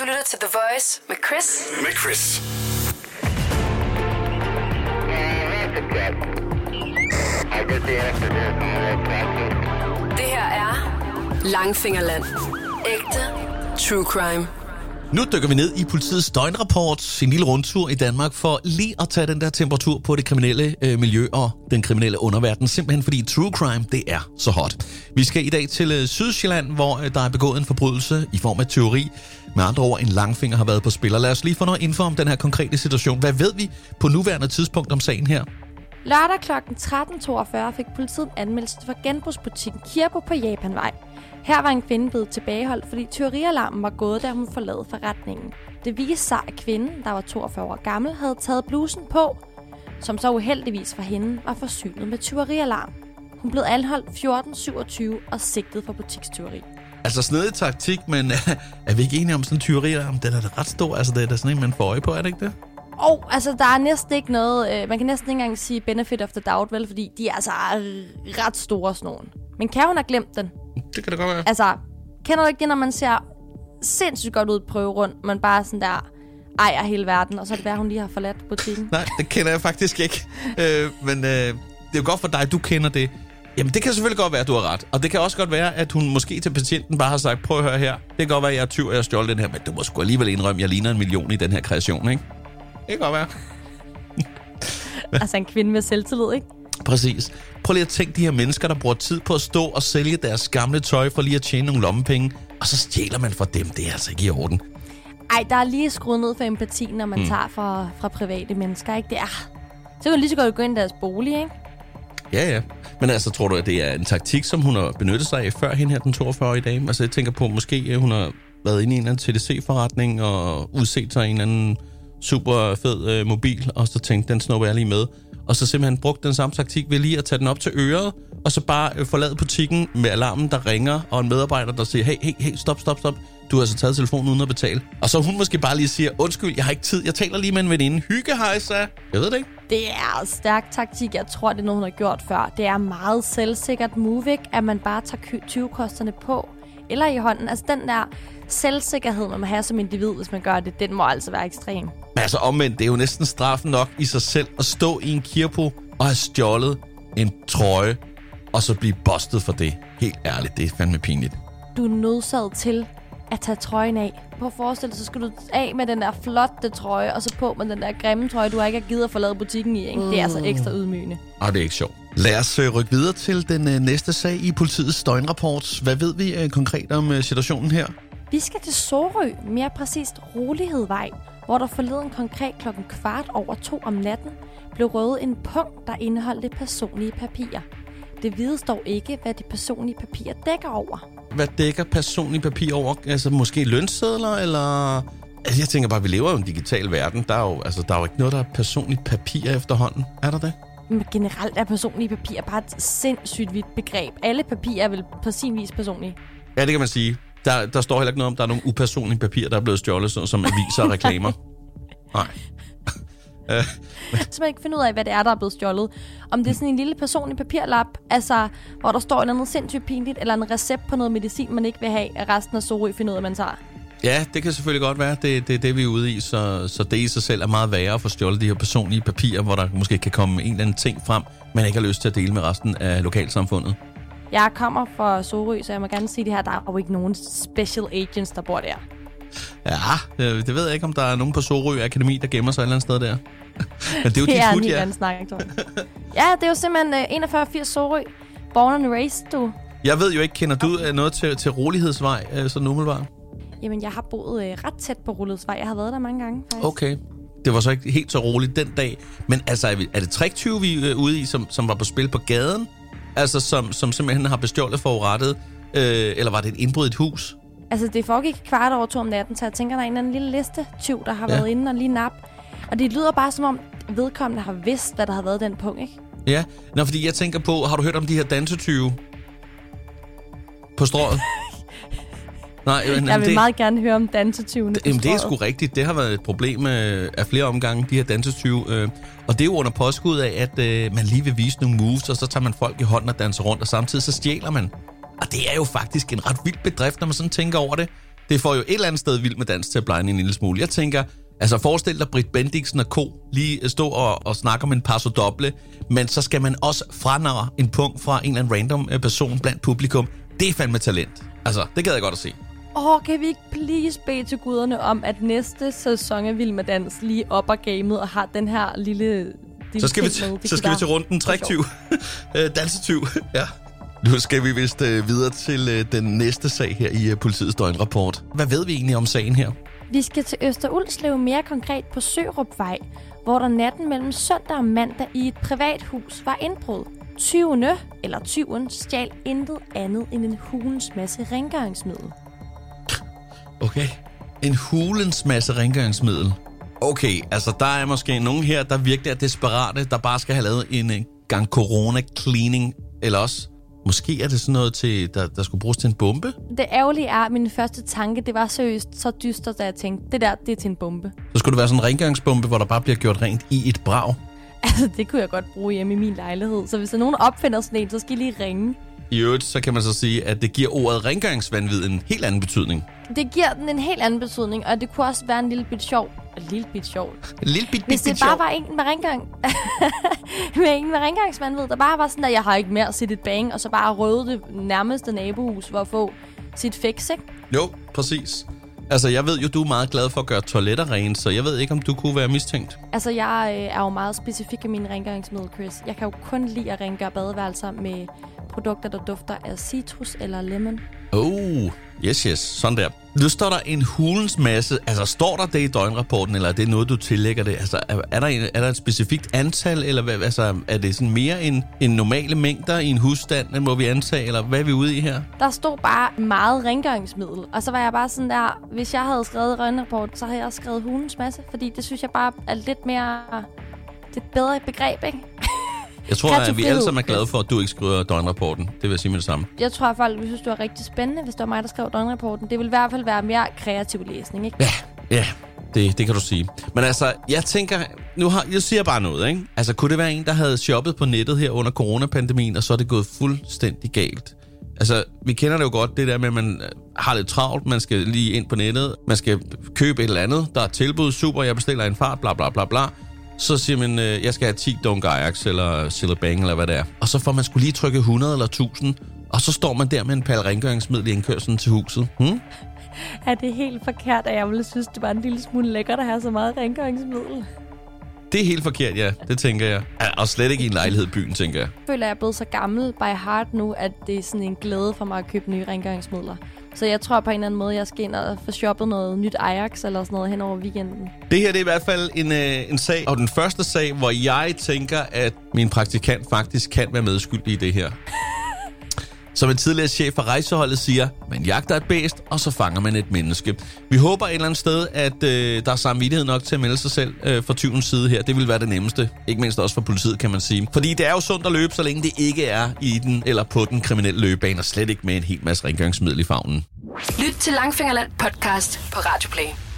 Du lytter til The Voice med Chris. Med Chris. Det her er Langfingerland. Ægte true crime. Nu dykker vi ned i politiets døgnrapport, en lille rundtur i Danmark, for lige at tage den der temperatur på det kriminelle øh, miljø og den kriminelle underverden, simpelthen fordi true crime, det er så hot. Vi skal i dag til øh, Sydsjælland, hvor øh, der er begået en forbrydelse i form af teori. Med andre ord, en langfinger har været på spil. Og lad os lige få noget info om den her konkrete situation. Hvad ved vi på nuværende tidspunkt om sagen her? Lørdag kl. 13.42 fik politiet anmeldelse fra genbrugsbutikken Kirbo på Japanvej. Her var en kvinde blevet tilbageholdt, fordi tyverialarmen var gået, da hun forlod forretningen. Det viste sig, at kvinden, der var 42 år gammel, havde taget blusen på, som så uheldigvis for hende var forsynet med tyverialarm. Hun blev anholdt 14.27 og sigtet for butikstyveri. Altså snedig taktik, men er vi ikke enige om sådan en tyverialarm? Den er da ret stor. Altså, det er da sådan en, man får øje på, er det ikke det? Og altså, der er næsten ikke noget... Øh, man kan næsten ikke engang sige benefit of the doubt, vel? Fordi de er altså ret store sådan. Men kan hun have glemt den? Det kan det godt være. Altså, kender du ikke det, når man ser sindssygt godt ud prøve rundt, man bare sådan der ejer hele verden, og så er det værd, hun lige har forladt butikken? Nej, det kender jeg faktisk ikke. øh, men øh, det er jo godt for dig, du kender det. Jamen, det kan selvfølgelig godt være, at du har ret. Og det kan også godt være, at hun måske til patienten bare har sagt, prøv at høre her. Det kan godt være, at jeg er tyv, og jeg har stjålet den her, men du må sgu alligevel indrømme, at jeg ligner en million i den her kreation, ikke? Det kan godt være. altså en kvinde med selvtillid, ikke? Præcis. Prøv lige at tænke de her mennesker, der bruger tid på at stå og sælge deres gamle tøj for lige at tjene nogle lommepenge, og så stjæler man fra dem. Det er altså ikke i orden. Ej, der er lige skruet ned for empati, når man mm. tager fra, fra private mennesker, ikke? Det er... Så kan du lige så godt gå ind i deres bolig, ikke? Ja, ja. Men altså, tror du, at det er en taktik, som hun har benyttet sig af før hende her, den 42-årige dame? Altså, jeg tænker på, måske hun har været inde i en eller anden TDC-forretning og udset sig en eller anden super fed øh, mobil, og så tænkte, den snupper jeg lige med. Og så simpelthen brugte den samme taktik ved lige at tage den op til øret, og så bare øh, forlade butikken med alarmen, der ringer, og en medarbejder, der siger, hey, hey, hey, stop, stop, stop. Du har altså taget telefonen uden at betale. Og så hun måske bare lige siger, undskyld, jeg har ikke tid, jeg taler lige med en veninde. Hygge, hejsa. Jeg ved det ikke. Det er en stærk taktik. Jeg tror, det er noget, hun har gjort før. Det er meget selvsikkert move, ikke? at man bare tager 20-kosterne på eller i hånden. Altså den der selvsikkerhed, man må have som individ, hvis man gør det, den må altså være ekstrem. Men altså omvendt, det er jo næsten straffen nok i sig selv at stå i en kirpo og have stjålet en trøje, og så blive bustet for det. Helt ærligt, det er fandme pinligt. Du er nødsaget til at tage trøjen af. På at forestille så skal du af med den der flotte trøje, og så på med den der grimme trøje, du har ikke har givet at forlade butikken i. Ikke? Det er altså ekstra ydmygende. Og det er ikke sjovt. Lad os uh, rykke videre til den uh, næste sag i politiets døgnrapport. Hvad ved vi uh, konkret om situationen her? Vi skal til Sorø, mere præcist Rolighedsvej, hvor der forleden konkret klokken kvart over to om natten blev røvet en punkt, der indeholdte personlige papirer. Det vides dog ikke, hvad de personlige papirer dækker over. Hvad dækker personlige papirer over? Altså måske lønsedler, eller... Altså, jeg tænker bare, at vi lever i en digital verden. Der er, jo, altså, der er jo ikke noget, der er personligt papir efterhånden. Er der det? Generelt er personlige papirer bare et sindssygt vidt begreb. Alle papirer er vel på sin vis personlige. Ja, det kan man sige. Der, der står heller ikke noget om, der er nogle upersonlige papirer, der er blevet stjålet, sådan som aviser og reklamer. Nej. Så man ikke finde ud af, hvad det er, der er blevet stjålet. Om det er sådan en lille personlig papirlap, altså, hvor der står noget sindssygt pinligt, eller en recept på noget medicin, man ikke vil have, at resten af Sorø finder ud af, man tager. Ja, det kan selvfølgelig godt være. Det er det, det, vi er ude i, så, så det i sig selv er meget værre at få stjålet de her personlige papirer, hvor der måske kan komme en eller anden ting frem, man ikke har lyst til at dele med resten af lokalsamfundet. Jeg kommer fra Sorø, så jeg må gerne sige det her. Der er jo ikke nogen special agents, der bor der. Ja, det, det ved jeg ikke, om der er nogen på Sorø Akademi, der gemmer sig et eller andet sted der. Men det er jo det dit er hud, ja. snak, ja, det er jo simpelthen uh, 4180 Sorø. Born and raised, du. Jeg ved jo ikke, kender du okay. noget til, til Rolighedsvej, sådan umiddelbart? Jamen, jeg har boet uh, ret tæt på Rolighedsvej. Jeg har været der mange gange, faktisk. Okay. Det var så ikke helt så roligt den dag. Men altså, er, er det tricktyve, vi er ude i, som, som var på spil på gaden? Altså, som, som simpelthen har bestjålet forurettet? Øh, eller var det et indbrud i et hus? Altså, det foregik kvart over to om natten, så jeg tænker, der er en eller anden lille liste tyv, der har ja. været inde og lige nap. Og det lyder bare som om vedkommende har vidst, hvad der har været den punkt, ikke? Ja, Nå, fordi jeg tænker på, har du hørt om de her dansetyve på strået? Nej, men, jeg vil det, meget gerne høre om dansetyvene det, jamen, det er sgu rigtigt. Det har været et problem øh, af flere omgange, de her dansetyve. Øh, og det er jo under påskud af, at øh, man lige vil vise nogle moves, og så tager man folk i hånden og danser rundt, og samtidig så stjæler man. Og det er jo faktisk en ret vild bedrift, når man sådan tænker over det. det får jo et eller andet sted vild med dans til at blegne en lille smule. Jeg tænker, altså forestil dig Britt Bendiksen og ko lige stå og, og snakke om en passo doble, men så skal man også franare en punkt fra en eller anden random øh, person blandt publikum. Det er fandme talent. Altså, det gad jeg godt at se. Åh, kan vi ikke please bede til guderne om, at næste sæson af Vild med Dans lige op og gamet og har den her lille... lille så skal, vi med. så skal vi til runden træktyv. Øh, Dansetyv, ja. Nu skal vi vist øh, videre til øh, den næste sag her i øh, politiets døgnrapport. Hvad ved vi egentlig om sagen her? Vi skal til Østerulslev mere konkret på Sørupvej, hvor der natten mellem søndag og mandag i et privat hus var indbrud. Tyvene, eller tyven, stjal intet andet end en hulens masse rengøringsmiddel. Okay. En hulens masse rengøringsmiddel. Okay, altså der er måske nogen her, der virkelig er desperate, der bare skal have lavet en øh, gang corona-cleaning. Eller også, måske er det sådan noget, til, der, der skulle bruges til en bombe? Det ærgerlige er, at min første tanke, det var seriøst så dystert, da jeg tænkte, det der, det er til en bombe. Så skulle det være sådan en rengøringsbombe, hvor der bare bliver gjort rent i et brag. Altså, det kunne jeg godt bruge hjemme i min lejlighed. Så hvis der er nogen, der opfinder sådan en, så skal I lige ringe. I øvrigt, så kan man så sige, at det giver ordet rengøringsvandvid en helt anden betydning. Det giver den en helt anden betydning, og det kunne også være en lille bit sjov. En lille bit sjov. En lille bit, Hvis det bit bare sjov. var en med rengøring... med en med rengøringsmandved, der bare var sådan, at jeg har ikke mere set et bang, og så bare røde det nærmeste nabohus for at få sit fix, ikke? Jo, præcis. Altså, jeg ved jo, du er meget glad for at gøre toiletter rene, så jeg ved ikke, om du kunne være mistænkt. Altså, jeg øh, er jo meget specifik i mine rengøringsmiddel, Chris. Jeg kan jo kun lide at rengøre badeværelser med produkter, der dufter af citrus eller lemon. Oh, yes, yes. Sådan der. Nu står der en hulens masse. Altså, står der det i døgnrapporten, eller er det noget, du tillægger det? Altså, er, er, der, en, er der et specifikt antal, eller hvad, altså, er det sådan mere end, end normale mængder i en husstand, må vi antage, eller hvad er vi ude i her? Der stod bare meget rengøringsmiddel, og så var jeg bare sådan der, hvis jeg havde skrevet røgnrapport, så havde jeg også skrevet hulens masse, fordi det synes jeg bare er lidt mere... Det er et bedre begreb, ikke? Jeg tror, at vi alle sammen er glade for, at du ikke skriver døgnrapporten. Det vil jeg sige med det samme. Jeg tror, at folk ville synes, det var rigtig spændende, hvis det var mig, der skrev døgnrapporten. Det ville i hvert fald være mere kreativ læsning, ikke? Ja, ja. Det, det kan du sige. Men altså, jeg tænker, nu har, jeg siger bare noget, ikke? Altså, kunne det være en, der havde shoppet på nettet her under coronapandemien, og så er det gået fuldstændig galt? Altså, vi kender det jo godt, det der med, at man øh, har lidt travlt, man skal lige ind på nettet, man skal købe et eller andet, der er tilbud, super, jeg bestiller en fart, bla bla bla bla. Så siger man, øh, jeg skal have 10 Dunk Ajax, eller Sillabang, eller hvad det er. Og så får man skulle lige trykke 100 eller 1000, og så står man der med en pal rengøringsmiddel i indkørselen til huset. Hmm? Er det helt forkert, at jeg ville synes, det var en lille smule lækkert at have så meget rengøringsmiddel? Det er helt forkert, ja. Det tænker jeg. Og slet ikke i en lejlighed i byen, tænker jeg. Jeg føler, at jeg er blevet så gammel by heart nu, at det er sådan en glæde for mig at købe nye rengøringsmidler. Så jeg tror på en eller anden måde, jeg skal ind og få shoppet noget nyt Ajax eller sådan noget hen over weekenden. Det her det er i hvert fald en, øh, en sag, og den første sag, hvor jeg tænker, at min praktikant faktisk kan være medskyldig i det her. Som en tidligere chef for rejseholdet siger, man jagter et bæst, og så fanger man et menneske. Vi håber et eller andet sted, at øh, der er samvittighed nok til at melde sig selv øh, fra tyvens side her. Det vil være det nemmeste. Ikke mindst også for politiet, kan man sige. Fordi det er jo sundt at løbe, så længe det ikke er i den eller på den kriminelle løbebane, og slet ikke med en hel masse rengøringsmiddel i favnen. Lyt til Langfingerland podcast på Radioplay.